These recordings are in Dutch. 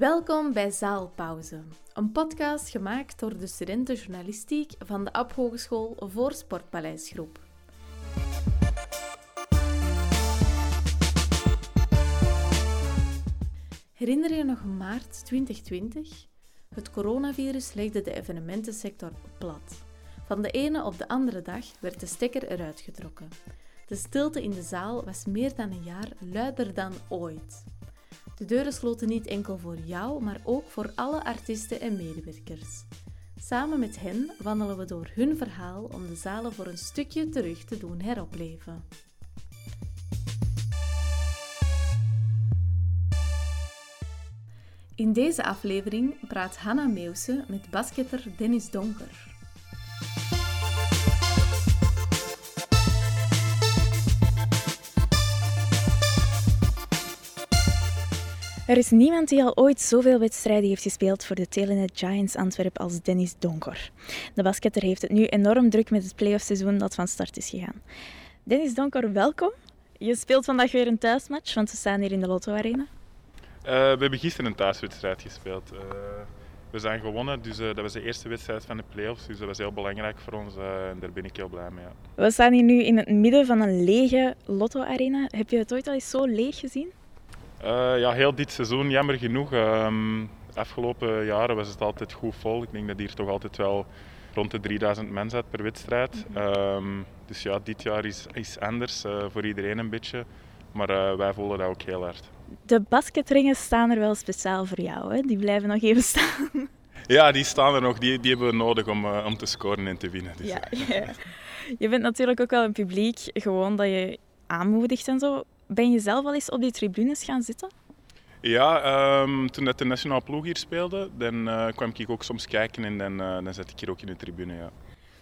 Welkom bij Zaalpauze, een podcast gemaakt door de studenten journalistiek van de Ab Hogeschool voor Sportpaleisgroep. Herinner je nog maart 2020? Het coronavirus legde de evenementensector plat. Van de ene op de andere dag werd de stekker eruit getrokken. De stilte in de zaal was meer dan een jaar luider dan ooit. De deuren sloten niet enkel voor jou, maar ook voor alle artiesten en medewerkers. Samen met hen wandelen we door hun verhaal om de zalen voor een stukje terug te doen heropleven. In deze aflevering praat Hanna Meeuwse met basketter Dennis Donker. Er is niemand die al ooit zoveel wedstrijden heeft gespeeld voor de Telenet Giants Antwerp als Dennis Donker. De basketter heeft het nu enorm druk met het playoffseizoen dat van start is gegaan. Dennis Donker, welkom. Je speelt vandaag weer een thuismatch, want we staan hier in de Lotto Arena. Uh, we hebben gisteren een thuiswedstrijd gespeeld. Uh, we zijn gewonnen, dus uh, dat was de eerste wedstrijd van de playoffs. Dus dat was heel belangrijk voor ons en daar ben ik heel blij mee. Ja. We staan hier nu in het midden van een lege Lotto Arena. Heb je het ooit al eens zo leeg gezien? Uh, ja, heel dit seizoen, jammer genoeg. Um, afgelopen jaren was het altijd goed vol. Ik denk dat hier toch altijd wel rond de 3000 mensen zat per wedstrijd. Um, dus ja, dit jaar is, is anders uh, voor iedereen een beetje. Maar uh, wij voelen dat ook heel hard. De basketringen staan er wel speciaal voor jou, hè? Die blijven nog even staan. Ja, die staan er nog. Die, die hebben we nodig om, om te scoren en te winnen. Dus, ja, ja. Je bent natuurlijk ook wel een publiek, gewoon dat je aanmoedigt en zo. Ben je zelf al eens op die tribunes gaan zitten? Ja, um, toen de nationale ploeg hier speelde, dan uh, kwam ik ook soms kijken en dan, uh, dan zat ik hier ook in de tribune. Ja.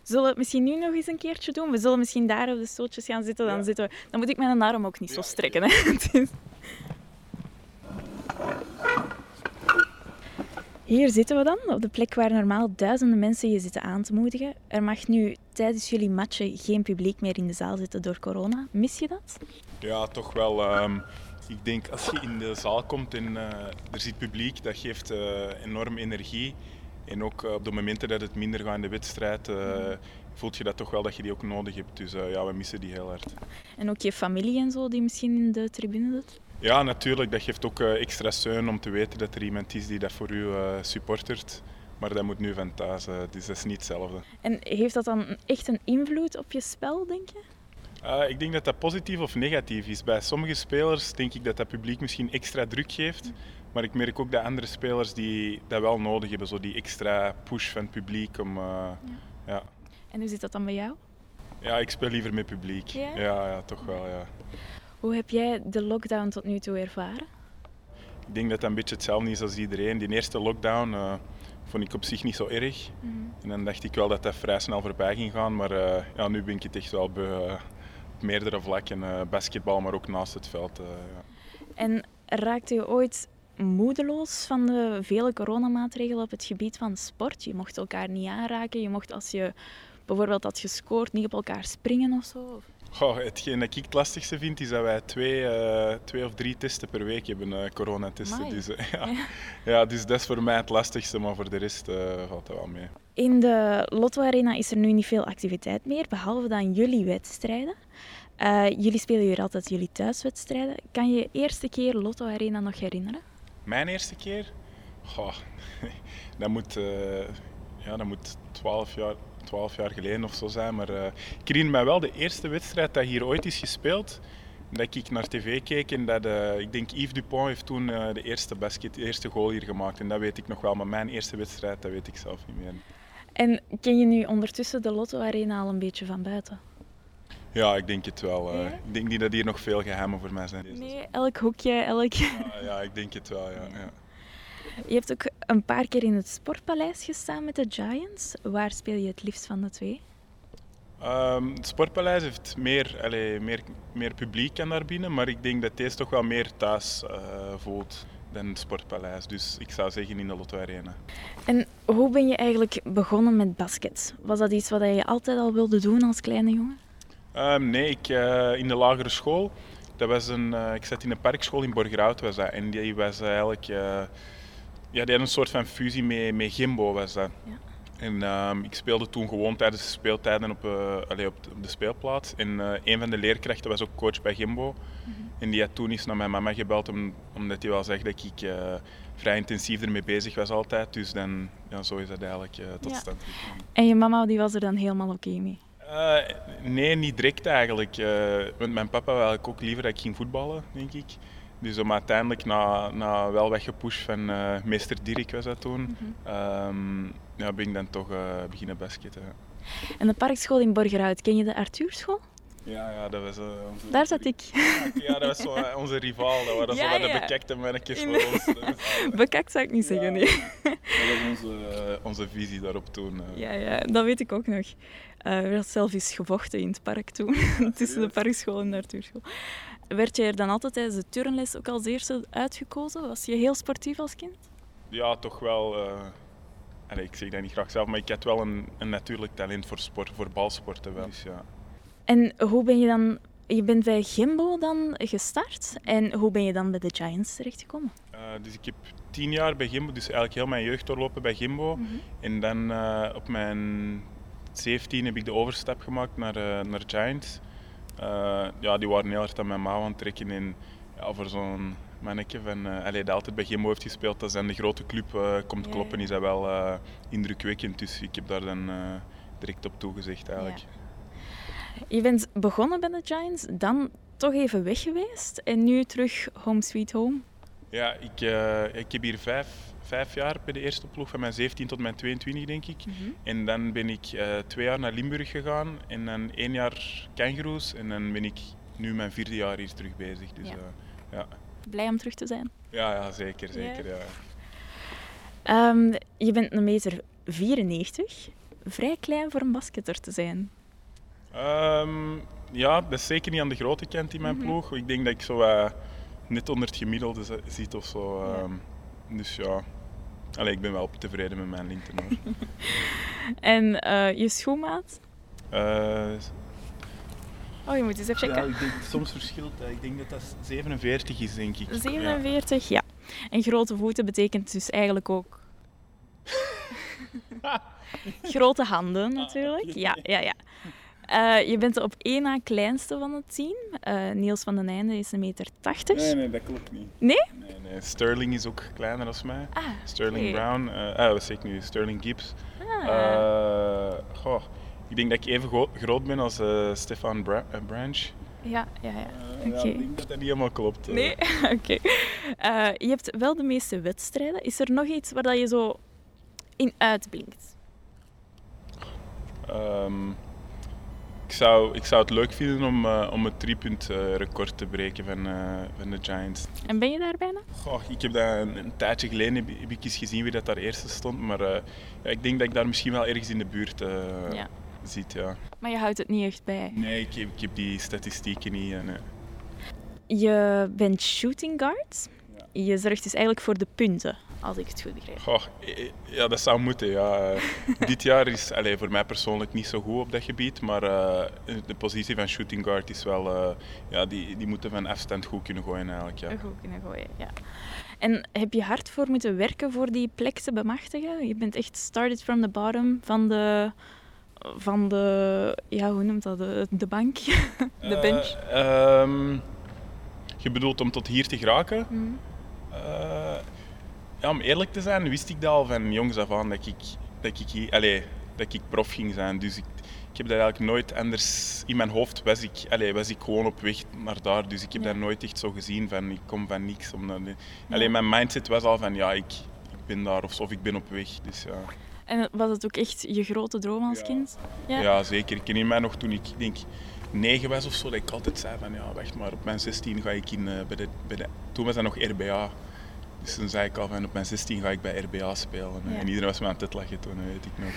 Zullen we het misschien nu nog eens een keertje doen? We zullen misschien daar op de stootjes gaan zitten. Dan, ja. zitten we... dan moet ik mijn arm ook niet ja. zo strekken. Hè? Hier zitten we dan, op de plek waar normaal duizenden mensen je zitten aan te moedigen. Er mag nu tijdens jullie matchen geen publiek meer in de zaal zitten door corona. Mis je dat? Ja, toch wel. Um, ik denk als je in de zaal komt en uh, er zit publiek, dat geeft uh, enorm energie. En ook uh, op de momenten dat het minder gaat in de wedstrijd, voelt je dat toch wel dat je die ook nodig hebt. Dus ja, we missen die heel hard. En ook je familie en zo, die misschien in de tribune zit? Ja, natuurlijk. Dat geeft ook extra steun om te weten dat er iemand is die dat voor u supportert. Maar dat moet nu van thuis, dus dat is niet hetzelfde. En heeft dat dan echt een invloed op je spel, denk je? Uh, ik denk dat dat positief of negatief is. Bij sommige spelers denk ik dat dat publiek misschien extra druk geeft. Maar ik merk ook dat andere spelers die dat wel nodig hebben, zo die extra push van het publiek. Om, uh, ja. ja. En hoe zit dat dan bij jou? Ja, ik speel liever met publiek. Ja, ja, ja toch wel. Ja. Hoe heb jij de lockdown tot nu toe ervaren? Ik denk dat dat een beetje hetzelfde is als iedereen. Die eerste lockdown uh, vond ik op zich niet zo erg. Mm -hmm. En dan dacht ik wel dat dat vrij snel voorbij ging gaan. Maar ja, nu ben ik het echt wel beu meerdere vlakken, basketbal, maar ook naast het veld. Ja. En raakte je ooit moedeloos van de vele coronamaatregelen op het gebied van sport? Je mocht elkaar niet aanraken, je mocht als je bijvoorbeeld had gescoord niet op elkaar springen of zo? Oh, hetgeen dat ik het lastigste vind is dat wij twee, uh, twee of drie testen per week hebben, uh, coronatesten. Dus, uh, ja. ja. dus dat is voor mij het lastigste, maar voor de rest valt dat wel mee. In de Lotto Arena is er nu niet veel activiteit meer, behalve dan jullie wedstrijden. jullie spelen hier altijd jullie thuiswedstrijden. Kan je je eerste keer Lotto Arena nog herinneren? Mijn eerste keer? Oh, dat moet, ja, dat moet 12 jaar, 12 jaar geleden of zo zijn. Maar uh, ik herinner me wel de eerste wedstrijd dat hier ooit is gespeeld. Dat ik naar tv keek en dat, uh, ik denk Yves Dupont heeft toen uh, de eerste basket, de eerste goal hier gemaakt. En dat weet ik nog wel, maar mijn eerste wedstrijd, dat weet ik zelf niet meer. En ken je nu ondertussen de Lotto Arena al een beetje van buiten? Ja, ik denk het wel. Ja? Ik denk niet dat hier nog veel geheimen voor mij zijn. Nee, elk hoekje, elk... Ja, ja, ik denk het wel, ja. ja. Je hebt ook een paar keer in het Sportpaleis gestaan met de Giants. Waar speel je het liefst van de twee? Um, het Sportpaleis heeft meer, allez, meer, meer publiek aan daar binnen, maar ik denk dat deze toch wel meer thuis uh, voelt dan het Sportpaleis. Dus ik zou zeggen in de Lotto Arena. En hoe ben je eigenlijk begonnen met basket? Was dat iets wat je altijd al wilde doen als kleine jongen? Um, nee, ik, uh, in de lagere school. Dat was een, uh, ik zat in een parkschool in Borgerhout was dat, en die was eigenlijk Ja, die had een soort van fusie met, met Gimbo was dat. Ja. En ehm, ik speelde toen gewoon tijdens de speeltijden op, allee, op, de, op de speelplaats. En eh, een van de leerkrachten was ook coach bij Gimbo. En die had toen eens naar mijn mama gebeld, om, omdat hij wel zegt dat ik eh, vrij intensief ermee bezig was altijd. Dus dan, ja, zo is dat eigenlijk tot Ja. stand gekomen. En je mama die was er dan helemaal oké mee? Eh, nee, niet direct eigenlijk. Want mijn papa wil eigenlijk ook liever dat ik ging voetballen, denk ik. Dus om uiteindelijk, na, na wel weggepusht van eh, meester Dirk was dat toen, ehm, ja, ben ik dan toch eh, beginnen basketten. ja. En de parkschool in Borgerhout, ken je de Arthuurschool? Ja, ja, dat was eh, onze... Daar zat ik. Ja, dat was zo, onze rivaal. Dat waren Ja, zo van de ja. bekekte mannetjes voor ons. Was, Bekakt zou ik niet zeggen, nee. dat was onze, onze visie daarop toen. Ja, ja, dat weet ik ook nog. Er werd zelf eens gevochten in het park toen, tussen de parkschool en de Arthuurschool. Werd jij er dan altijd tijdens de turnles ook als eerste uitgekozen? Was je heel sportief als kind? Ja, toch wel. allee, ik zeg dat niet graag zelf, maar ik had wel een, een natuurlijk talent voor sport, voor balsporten wel. Dus ja. En hoe ben je dan... Je bent bij Gimbo dan gestart. En hoe ben je dan bij de Giants terechtgekomen? Eh, dus ik heb tien jaar bij Gimbo, dus eigenlijk heel mijn jeugd doorlopen bij Gimbo. En dan eh, op mijn 17 heb ik de overstap gemaakt naar, eh, naar Giants. Eh, ja, die waren heel hard aan mijn mouw aan het trekken. En ja, voor zo'n mannetje van, eh allee, die altijd bij Gimbo heeft gespeeld, als dan de grote club eh, komt kloppen, is dat wel indrukwekkend. Dus ik heb daar dan direct op toegezegd eigenlijk. Je bent begonnen bij de Giants, dan toch even weg geweest. En nu terug home sweet home. Ja, ik, ik heb hier vijf, vijf jaar bij de eerste ploeg, van mijn 17 tot mijn 22 denk ik. En dan ben ik eh, twee jaar naar Limburg gegaan en dan één jaar kangaroos. En dan ben ik nu mijn vierde jaar hier terug bezig. Dus, Ja. ja. ja. Blij om terug te zijn. Ja, ja, zeker, zeker. Ja. Ehm, je bent een meter 94. Vrij klein voor een basketter te zijn. Ehm, ja, dat is zeker niet aan de grote kant in mijn Mhm. ploeg. Ik denk dat ik zo eh, net onder het gemiddelde zit of zo. Ehm. Dus ja, Allee, ik ben wel tevreden met mijn hoor. En eh, je schoenmaat? Eh, Oh, je moet eens even ja, checken. ik denk, soms verschilt dat. Ik denk dat dat 47 is, denk ik. Ja. 47, ja. En grote voeten betekent dus eigenlijk ook... grote handen, natuurlijk. Ja, ja, ja. Eh, je bent de op één na kleinste van het team. Niels van den Einde is een meter 80. Nee, nee, dat klopt niet. Nee? Nee. Sterling is ook kleiner dan mij. Ah, Sterling. Brown. eh ah, wat zeg ik nu? Sterling Gibbs. Ah. Goh, ik denk dat ik even gro- groot ben als eh, Stefan Bra- Branch. ja, ja, ja. Oké. ja, ik denk dat dat niet helemaal klopt. Nee? Oké. Je hebt wel de meeste wedstrijden. Is er nog iets waar dat je zo in uitblinkt? Ehm, ik, zou, ik zou het leuk vinden om, eh, om het driepunt eh, record te breken van, eh, van de Giants. En ben je daar bijna? Goh, ik heb dat een, een tijdje geleden heb, heb ik eens gezien wie dat daar eerste stond. Maar eh, ja, ik denk dat ik daar misschien wel ergens in de buurt Ja. zit. Ja. Maar je houdt het niet echt bij. Nee, ik heb, ik heb die statistieken niet. nee. Je bent shooting guard. Je zorgt dus eigenlijk voor de punten, als ik het goed begrijp. Goh, ja, dat zou moeten. Ja. Eh, Dit jaar is allee, voor mij persoonlijk niet zo goed op dat gebied. Maar eh, de positie van shooting guard is wel... eh, ja, die, die moeten van afstand goed kunnen gooien eigenlijk. Ja. Goed kunnen gooien, ja. En heb je hard voor moeten werken voor die plek te bemachtigen? Je bent echt started from the bottom van de... Van de... Ja, hoe noemt dat? De, de bank? de bench? Ehm, je bedoelt om tot hier te geraken? Mhm. Eh, ja, om eerlijk te zijn, wist ik dat al van jongs af aan dat ik, dat ik, allee, dat ik prof ging zijn. Dus ik, ik heb dat eigenlijk nooit anders... In mijn hoofd was ik, allee, was ik gewoon op weg naar daar. Dus ik heb Ja. dat nooit echt zo gezien van ik kom van niks. Omdat, Alleen mijn mindset was al van ja, ik, ik ben daar of, of ik ben op weg. Dus ja. En was het ook echt je grote droom als kind? Ja. Ja. zeker. Ik herinner mij nog toen ik denk negen was of zo, dat ik altijd zei van ja, wacht maar, op mijn 16 ga ik in, eh, bij, de, bij de... Toen was dat nog RBA. Dus toen zei ik al van op mijn 16 ga ik bij RBA spelen. eh, Ja. En iedereen was me aan het lachen toen, dat weet ik nog.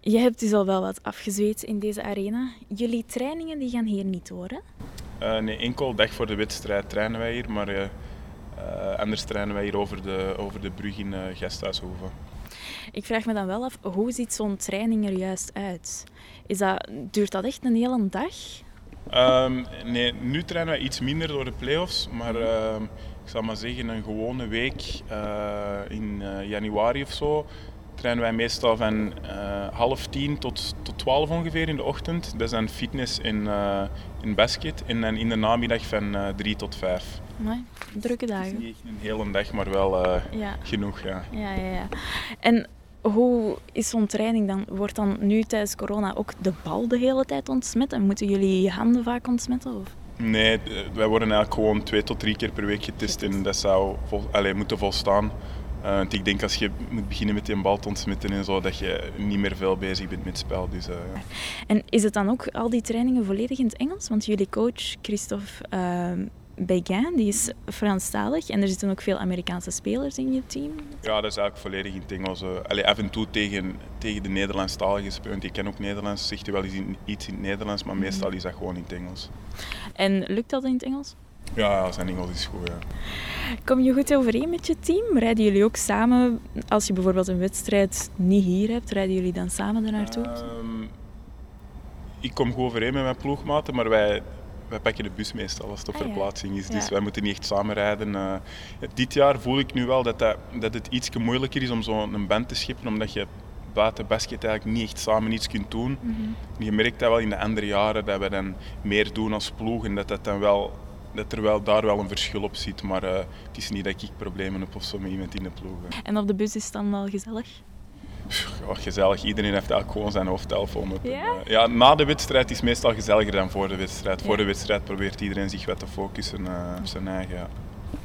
Je hebt dus al wel wat afgezweet in deze arena. Jullie trainingen die gaan hier niet hè? Eh, nee, enkel dag voor de wedstrijd trainen wij hier, maar eh, eh, anders trainen wij hier over de, over de brug in uh, Gasthuishoven. Ik vraag me dan wel af, hoe ziet zo'n training er juist uit? Is dat, duurt dat echt een hele dag? Ehm, nee, nu trainen wij iets minder door de play-offs, maar ehm, ik zal maar zeggen, een gewone week uh, in uh, januari of zo, trainen wij meestal van uh, half tien tot, tot twaalf ongeveer in de ochtend. Dat is dan fitness in, in basket. En dan in de namiddag van drie tot vijf. Nee, drukke dagen. Het is niet een hele dag, maar wel ja. genoeg. Ja. Ja, ja, ja. En hoe is zo'n training dan? Wordt dan nu tijdens corona ook de bal de hele tijd ontsmet? En moeten jullie je handen vaak ontsmetten? Of? Nee, wij worden eigenlijk gewoon twee tot drie keer per week getest en dat zou vol, allez, moeten volstaan. Uh, want ik denk als je moet beginnen met die bal te ontsmetten en zo, dat je niet meer veel bezig bent met spel. Dus, uh, En is het dan ook al die trainingen volledig in het Engels? Want jullie coach Christophe uh, Beguin, die is Franstalig en er zitten ook veel Amerikaanse spelers in je team. Ja, dat is eigenlijk volledig in het Engels. Allee, af en toe tegen, tegen de Nederlandstaligen spelen. Ik ken ook Nederlands, zegt hij wel eens iets in het Nederlands, maar meestal is dat gewoon in het Engels. En lukt dat in het Engels? Ja, zijn Engels is goed. Ja. Kom je goed overeen met je team? Rijden jullie ook samen? Als je bijvoorbeeld een wedstrijd niet hier hebt, rijden jullie dan samen er naartoe? Um, ik kom goed overeen met mijn ploegmaten, maar wij, wij pakken de bus meestal als het op ah, verplaatsing is. Dus wij moeten niet echt samenrijden. Uh, dit jaar voel ik nu wel dat, dat, dat het iets moeilijker is om zo'n band te schippen, omdat je buiten basket eigenlijk niet echt samen iets kunt doen. Mm Je merkt dat wel in de andere jaren, dat we dan meer doen als ploeg en dat, dat, dan wel, dat er wel, daar wel een verschil op zit. Maar uh, het is niet dat ik problemen heb of zo met iemand in de ploeg. En op de bus is het dan wel gezellig? Ja, gezellig. Iedereen heeft eigenlijk gewoon zijn hoofdtelefoon op. Ja? En, uh, ja, na de wedstrijd is het meestal gezelliger dan voor de wedstrijd. Voor de wedstrijd probeert iedereen zich wat te focussen uh, op zijn eigen. Ja.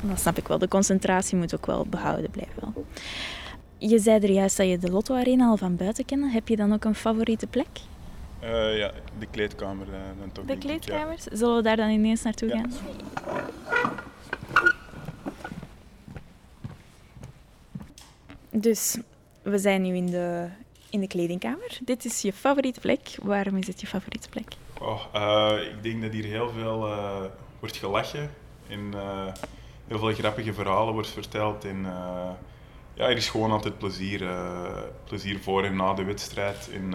Dat snap ik wel. De concentratie moet ook wel behouden blijven. Je zei er juist dat je de Lotto Arena al van buiten kende. Heb je dan ook een favoriete plek? Uh, ja, de kleedkamer. Uh, dan toch de kleedkamers? Zullen we daar dan ineens naartoe ja. gaan? Dus we zijn nu in de, in de kledingkamer. Dit is je favoriete plek. Waarom is het je favoriete plek? Oh, uh, ik denk dat hier heel veel wordt gelachen en heel veel grappige verhalen wordt verteld. En, ja, er is gewoon altijd plezier. Plezier voor en na de wedstrijd. En,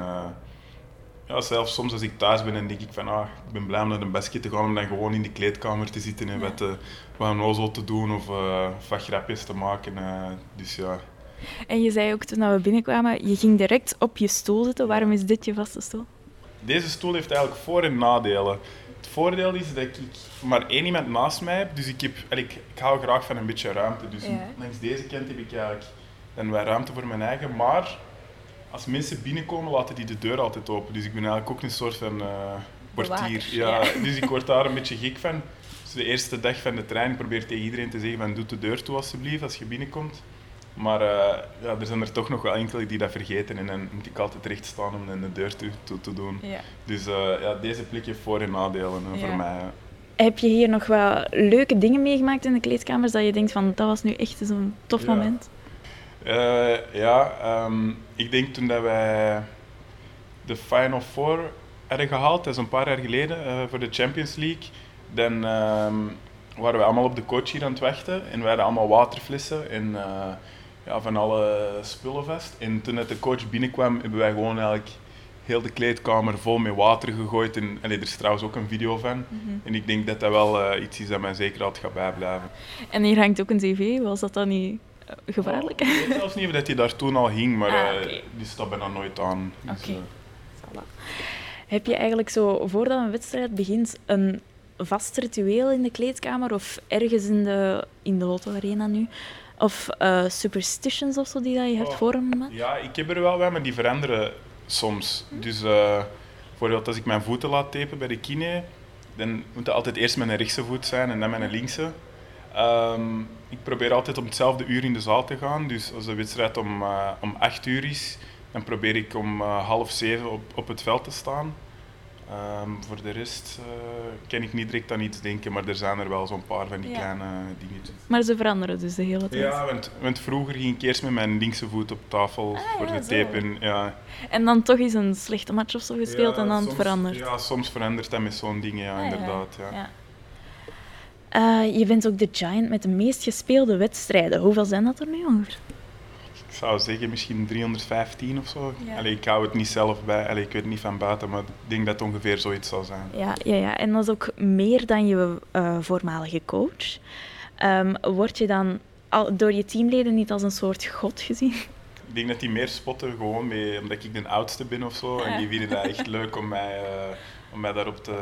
ja, zelfs soms als ik thuis ben en denk ik van ah, ik ben blij om naar een basket te gaan om dan gewoon in de kleedkamer te zitten en wat, uh, wat een ozel te doen of, uh, wat grapjes te maken. dus ja. En je zei ook toen we binnenkwamen, je ging direct op je stoel zitten. Waarom is dit je vaste stoel? Deze stoel heeft eigenlijk voor- en nadelen. Het voordeel is dat ik maar één iemand naast mij heb, dus ik, heb, ik, ik hou graag van een beetje ruimte. Dus langs deze kant heb ik eigenlijk dan wij ruimte voor mijn eigen. Maar als mensen binnenkomen, laten die de deur altijd open. Dus ik ben eigenlijk ook een soort van uh, portier. Ja, Dus ik word daar een beetje gek van. Dus de eerste dag van de trein probeer ik tegen iedereen te zeggen van doe de deur toe alsjeblieft als je binnenkomt. Maar uh, ja, er zijn er toch nog wel enkele die dat vergeten en dan moet ik altijd recht staan om de deur toe, toe te doen. Ja. Dus uh, ja, deze plek heeft voor- en nadelen voor mij. Heb je hier nog wel leuke dingen meegemaakt in de kleedkamers dat je denkt van dat was nu echt zo'n tof moment? Uh, ja, um, ik denk toen dat wij de Final Four hadden gehaald, dat is een paar jaar geleden, uh, voor de Champions League, dan um, waren we allemaal op de coach hier aan het wachten en we hadden allemaal waterflessen en uh, ja, van alle spullen vast. En toen de coach binnenkwam, hebben wij gewoon eigenlijk heel de kleedkamer vol met water gegooid. En, en er is trouwens ook een video van. Mm -hmm. En ik denk dat dat wel iets is dat mij zeker altijd gaat bijblijven. En hier hangt ook een tv, was dat dan niet gevaarlijk. Oh, ik weet zelfs niet of dat hij daar toen al hing, maar ah, okay. uh, die staat bijna nooit aan. Dus, okay. Heb je eigenlijk zo, voordat een wedstrijd begint, een vast ritueel in de kleedkamer of ergens in de, in de Lotto Arena nu? Of uh, superstitions of zo die dat je hebt oh, voor een match? Ja, ik heb er wel bij, maar die veranderen soms. Hm. Dus uh, bijvoorbeeld als ik mijn voeten laat tapen bij de kine, dan moet het altijd eerst mijn rechtse voet zijn en dan mijn linkse. Um, ik probeer altijd om hetzelfde uur in de zaal te gaan. Dus als de wedstrijd om, uh, om 8 uur is, dan probeer ik om half zeven op, op het veld te staan. Um, voor de rest uh, kan ik niet direct aan iets denken, maar er zijn er wel zo'n paar van die ja. kleine dingetjes. Maar ze veranderen dus de hele tijd? Ja, want, want vroeger ging ik eerst met mijn linkse voet op tafel ah, voor ja, de tape. Ja. En dan toch eens een slechte match of zo gespeeld en dan soms, verandert? Ja, soms verandert dat met zo'n dingen, ja, ah, inderdaad. Ja. Uh, je bent ook de Giant met de meest gespeelde wedstrijden. Hoeveel zijn dat er nu ongeveer? Ik zou zeggen misschien 315 of zo. Ja. Allee, ik hou het niet zelf bij, Allee, ik weet het niet van buiten, maar ik denk dat het ongeveer zoiets zal zijn. Ja, ja, ja. en dat is ook meer dan je uh, voormalige coach. Ehm, word je dan al, door je teamleden niet als een soort god gezien? Ik denk dat die meer spotten gewoon mee, omdat ik de oudste ben of zo. En die vinden dat echt leuk om mij, uh, om mij daarop te,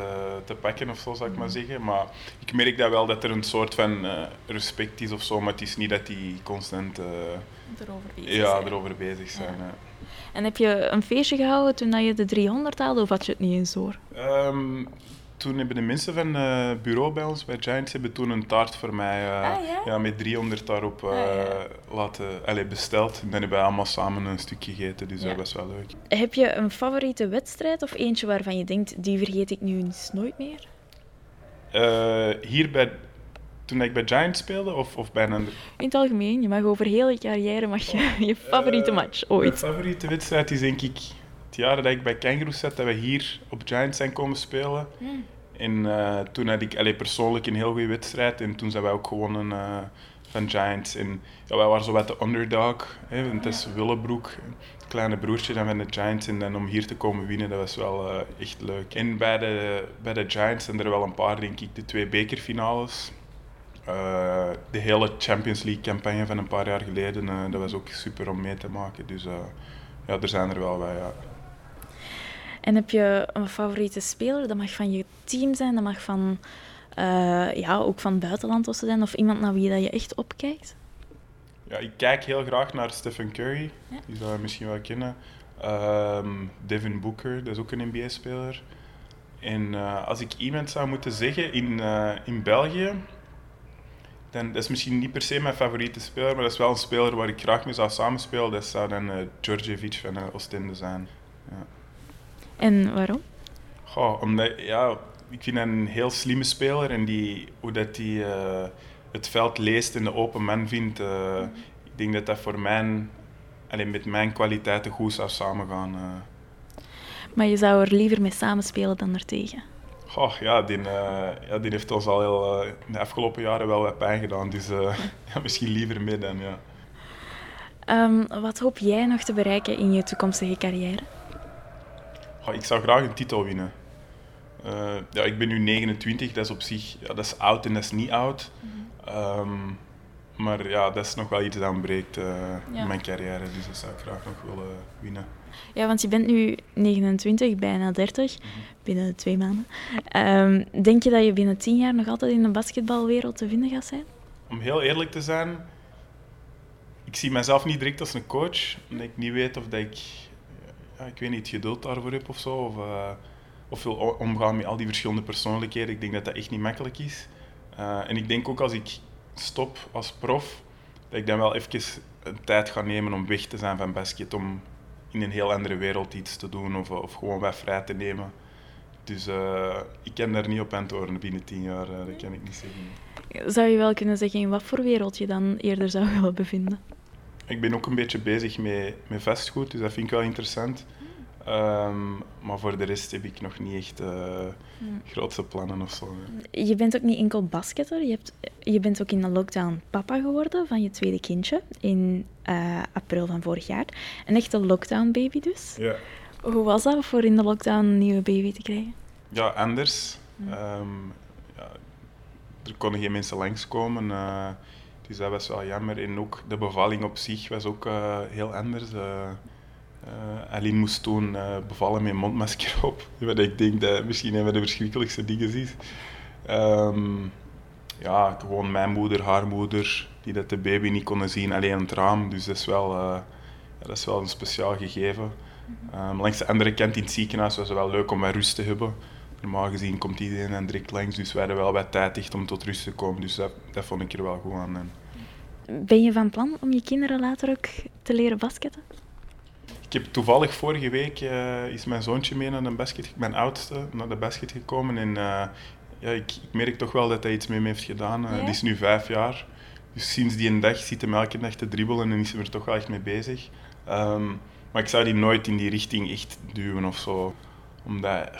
te pakken of zo, zou ik maar mhm. zeggen. Maar ik merk dat wel dat er een soort van uh, respect is of zo, maar het is niet dat die constant uh, erover bezig ja, zijn. erover bezig zijn. Ja. En heb je een feestje gehouden toen je de 300 haalde of had je het niet eens hoor? Um, toen hebben de mensen van het uh, bureau bij ons, bij Giants, hebben toen een taart voor mij uh, ah, ja? ja? met 300 daarop uh, ah, ja. laten, allez, besteld. En dan hebben we allemaal samen een stukje gegeten, dus dat was wel leuk. Heb je een favoriete wedstrijd of eentje waarvan je denkt, die vergeet ik nu eens nooit meer? hier bij, toen ik bij Giants speelde of, of bij een ander? In het algemeen, je mag over heel je carrière mag je, je favoriete match ooit. Mijn favoriete wedstrijd is denk ik het jaar dat ik bij Kangaroos zat, dat we hier op Giants zijn komen spelen. Mm. En uh, toen had ik allee, persoonlijk een heel goede wedstrijd. En toen zijn wij ook gewonnen uh, van Giants. En ja, wij waren zo wat de underdog. Hè, want het is Willebroek, het kleine broertje dan van de Giants. En dan om hier te komen winnen, dat was wel uh, echt leuk. En bij de, bij de Giants zijn er wel een paar, denk ik, de twee bekerfinales. de hele Champions League campagne van een paar jaar geleden, dat was ook super om mee te maken. Dus ja, er zijn er wel bij, ja. En heb je een favoriete speler? Dat mag van je team zijn, dat mag van, uh, ja, ook van buitenland of zijn, of iemand naar wie dat je echt opkijkt? Ja, ik kijk heel graag naar Stephen Curry, ja? die zou je misschien wel kennen. Um, Devin Booker, dat is ook een NBA-speler. En uh, als ik iemand zou moeten zeggen in, uh, in België, dan dat is misschien niet per se mijn favoriete speler, maar dat is wel een speler waar ik graag mee zou samenspelen. Dat zou dan uh, Djordjevic van Oostende zijn. Ja. En waarom? Goh, omdat, ja, ik vind hem een heel slimme speler en die, hoe dat hij uh, het veld leest en de open man vindt, uh, ik denk dat dat voor mij, alleen met mijn kwaliteiten goed zou samengaan. Uh. Maar je zou er liever mee samenspelen dan er tegen? Goh, ja, die, ja, die heeft ons al heel, de afgelopen jaren wel wat pijn gedaan, dus ja, misschien liever mee dan, ja. Um, wat hoop jij nog te bereiken in je toekomstige carrière? Oh, ik zou graag een titel winnen. Uh, ja, ik ben nu 29, dat is op zich ja, dat is oud en dat is niet oud. Mm -hmm. um, maar ja, dat is nog wel iets dat ontbreekt uh, ja. in mijn carrière, dus dat zou ik graag nog willen winnen. Ja, want je bent nu 29, bijna 30, mm -hmm. binnen twee maanden. Um, denk je dat je binnen 10 jaar nog altijd in de basketbalwereld te vinden gaat zijn? Om heel eerlijk te zijn, ik zie mezelf niet direct als een coach, omdat ik niet weet of dat ik ja, ik weet niet, geduld daarvoor heb of zo. Of, uh, of wil omgaan met al die verschillende persoonlijkheden. Ik denk dat dat echt niet makkelijk is. Uh, en ik denk ook als ik stop als prof, dat ik dan wel even een tijd ga nemen om weg te zijn van basket. Om in een heel andere wereld iets te doen of, of gewoon wat vrij te nemen. Dus uh, ik kan daar niet op antwoorden binnen tien jaar, dat kan ik niet zeggen. Zou je wel kunnen zeggen in wat voor wereld je dan eerder zou willen bevinden? Ik ben ook een beetje bezig met, met vastgoed, dus dat vind ik wel interessant. Um, maar voor de rest heb ik nog niet echt uh, grootste plannen of zo. Je bent ook niet enkel basketter, je, hebt, je bent ook in de lockdown papa geworden van je tweede kindje in uh, april van vorig jaar. Een echte lockdown baby dus. Ja. Hoe was dat voor in de lockdown een nieuwe baby te krijgen? Ja, anders. Hmm. Um, ja, er konden geen mensen langskomen. Uh, dus dat was wel jammer. En ook de bevalling op zich was ook uh, heel anders. Uh, uh, Aline moest toen bevallen met een mondmasker op. Wat ik denk dat misschien een van de verschrikkelijkste dingen is. Um, ja, gewoon mijn moeder, haar moeder, die dat de baby niet konden zien, alleen het raam. Dus dat is wel, ja, dat is wel een speciaal gegeven. Um, langs de andere kant in het ziekenhuis was het wel leuk om wat rust te hebben. Normaal gezien komt iedereen dan direct langs, dus wij hadden wel wat tijd echt om tot rust te komen. Dus dat, dat vond ik er wel goed aan. En... Ben je van plan om je kinderen later ook te leren basketten? Ik heb toevallig vorige week uh, is mijn zoontje mee naar de basket, mijn oudste, naar de basket gekomen. En uh, ja, ik, ik, merk toch wel dat hij iets mee heeft gedaan. Uh, ja? Die is nu vijf jaar. Dus sinds die een dag zit hij elke dag te dribbelen en is hij er toch wel echt mee bezig. Um, maar ik zou die nooit in die richting echt duwen of zo. Omdat,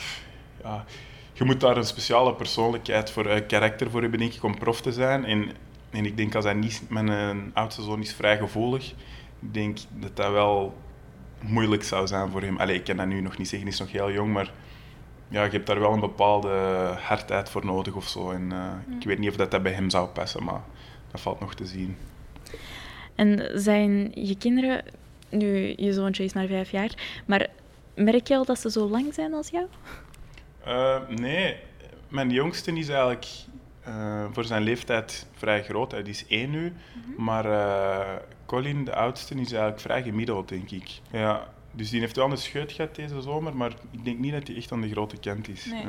ja, je moet daar een speciale persoonlijkheid voor, uh, karakter voor hebben, denk ik, om prof te zijn. En, en ik denk als hij niet, mijn oudste zoon is vrij gevoelig, ik denk dat dat wel moeilijk zou zijn voor hem. Allee, ik kan dat nu nog niet zeggen, hij is nog heel jong, maar ja, je hebt daar wel een bepaalde hardheid voor nodig of zo. En, uh, Ik weet niet of dat, dat bij hem zou passen, maar dat valt nog te zien. En zijn je kinderen, nu je zoontje is maar vijf jaar, maar merk je al dat ze zo lang zijn als jou? Uh, nee, mijn jongste is eigenlijk uh, voor zijn leeftijd vrij groot. Hij is één nu. Mhm. Maar uh, Colin, de oudste, is eigenlijk vrij gemiddeld, denk ik. Ja, dus die heeft wel een scheut gehad deze zomer, maar ik denk niet dat hij echt aan de grote kant is. Nee.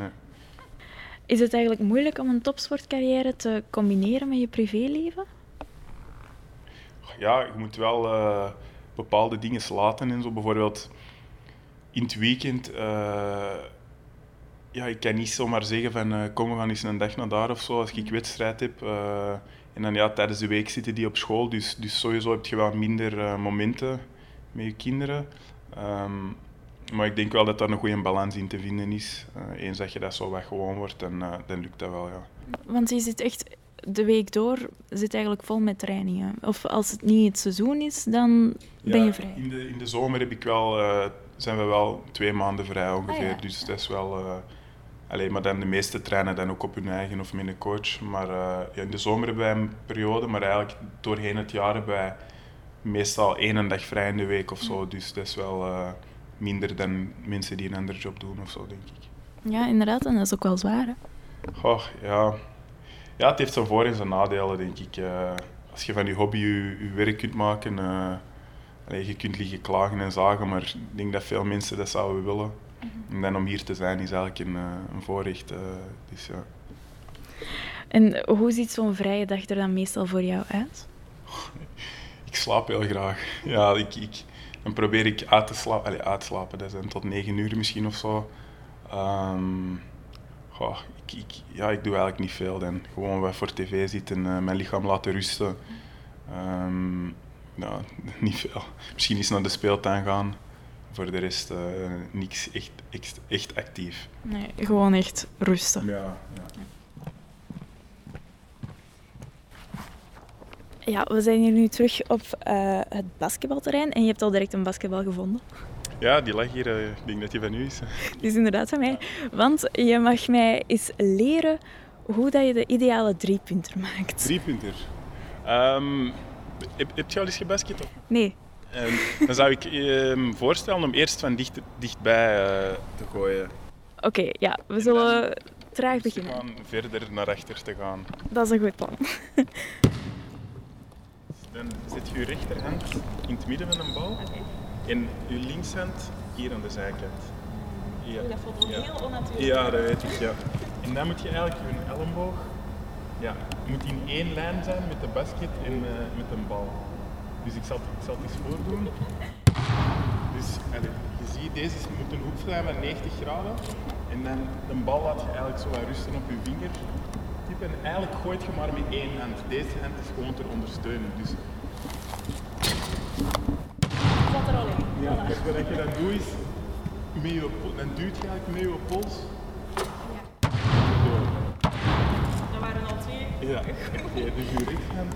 Is het eigenlijk moeilijk om een topsportcarrière te combineren met je privéleven? Ja, je moet wel uh, bepaalde dingen laten en zo. Bijvoorbeeld in het weekend ja, ik kan niet zomaar zeggen van uh, kom, we gaan eens een dag naar daar of zo als ik wedstrijd heb. Uh, en dan ja, tijdens de week zitten die op school, dus, dus sowieso heb je wel minder uh, momenten met je kinderen. Um, maar ik denk wel dat daar een goede balans in te vinden is. eens dat je dat zo wat gewoon wordt, dan, dan lukt dat wel, ja. Want je zit echt de week door zit eigenlijk vol met trainingen. Of als het niet het seizoen is, dan ben je vrij. In de, in de zomer heb ik wel, zijn we wel twee maanden vrij ongeveer. Ah, dus dat is wel Allee, maar dan de meeste trainen dan ook op hun eigen of met een coach. Maar uh, ja, in de zomer hebben wij een periode, maar eigenlijk doorheen het jaar hebben wij meestal één dag vrij in de week of zo. Dus dat is wel uh, minder dan mensen die een andere job doen of zo, denk ik. Ja, inderdaad. En dat is ook wel zwaar, hè? Goh, ja. Ja, het heeft zijn voor- en zijn nadelen, denk ik. Uh, als je van je hobby je, je werk kunt maken, je kunt liggen klagen en zagen, maar ik denk dat veel mensen dat zouden willen. En dan om hier te zijn is eigenlijk een, eh, een voorrecht. Uh, dus, ja. En hoe ziet zo'n vrije dag er dan meestal voor jou uit? Ik slaap heel graag. Ja, ik, ik, dan probeer ik uit te slapen. Allee, uit te slapen, dat zijn tot negen uur misschien of zo. Um, goh, ik, ik, ja, ik doe eigenlijk niet veel dan. Gewoon wat voor tv zitten, uh, mijn lichaam laten rusten. Um, ja, niet veel. Misschien eens naar de speeltuin gaan voor de rest uh, niks echt, echt, echt, actief. Nee, gewoon echt rusten. Ja, ja. Ja, we zijn hier nu terug op uh, het basketbalterrein en je hebt al direct een basketbal gevonden. Ja, die lag hier. Uh, ik denk dat die van u is. Die is inderdaad van mij. Want je mag mij eens leren hoe dat je de ideale driepunter maakt. Driepunter? Um, heb, heb je al eens gebasket? Nee. En dan zou ik je ehm, voorstellen om eerst van dicht, dichtbij uh, te gooien. Oké, ja, we zullen traag beginnen. Gaan verder naar achter te gaan. Dat is een goed plan. dan zet je je rechterhand in het midden van een bal okay. en je linkshand hier aan de zijkant. Ja. dat voelt ja. heel onnatuurlijk. Ja, dat weet ik, ja. En dan moet je eigenlijk je elleboog ja, moet in één lijn zijn met de basket en uh, met een bal. Dus ik zal, ik zal het eens voordoen. Dus allez, je ziet, deze moet een hoek zijn van 90 graden. En dan de bal laat je eigenlijk zo wat rusten op je vinger. En eigenlijk gooit je maar met één hand. Deze hand is gewoon ter ondersteuning. Dus... Zat er al in. Ja, wat je dan doet is, met je, dan duwt je eigenlijk met je pols. Ja. Dat waren Ja, okay, dus je rechthand.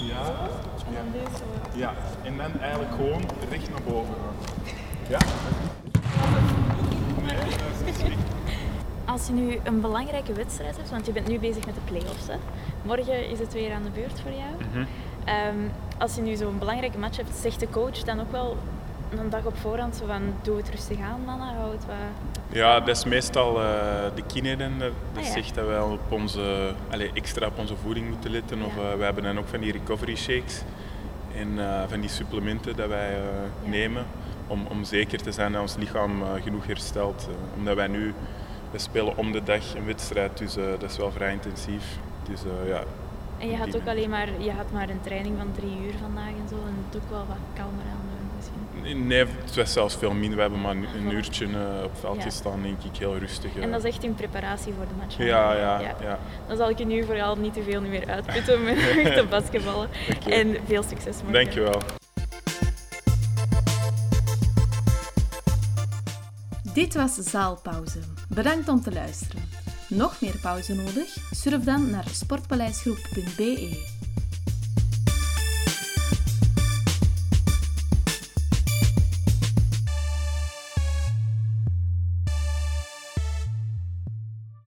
Ja. En dan deze zo. Ja, en dan eigenlijk gewoon recht naar boven gaan. Ja? Nee, dat is niet Als je nu een belangrijke wedstrijd hebt, want je bent nu bezig met de play-offs, hè? morgen is het weer aan de beurt voor jou. Mm -hmm. um, als je nu zo'n belangrijke match hebt, zegt de coach dan ook wel een dag op voorhand zo van doe het rustig aan mannen, hou het wat... Ja, dat is meestal uh, de kine dat ah, ja. zegt dat wij op onze, allez, extra op onze voeding moeten letten. Ja. Of uh, wij hebben dan ook van die recovery shakes en uh, van die supplementen dat wij ja. nemen om, om zeker te zijn dat ons lichaam genoeg herstelt. omdat wij nu, we spelen om de dag een wedstrijd, dus dat is wel vrij intensief. Dus, ja, en je had ook alleen maar, je had maar een training van drie uur vandaag en zo en het ook wel wat kalmer aan Nee, het was zelfs veel minder. We hebben maar een, uurtje uh, op veld gestaan, denk ik, heel rustig. En dat is echt in preparatie voor de match? Ja, ja, ja, Dan zal ik je nu vooral niet te veel meer uitputten met te basketballen. Okay. En veel succes morgen. Dankjewel. Dit was Zaalpauze. Bedankt om te luisteren. Nog meer pauze nodig? Surf dan naar sportpaleisgroep.be.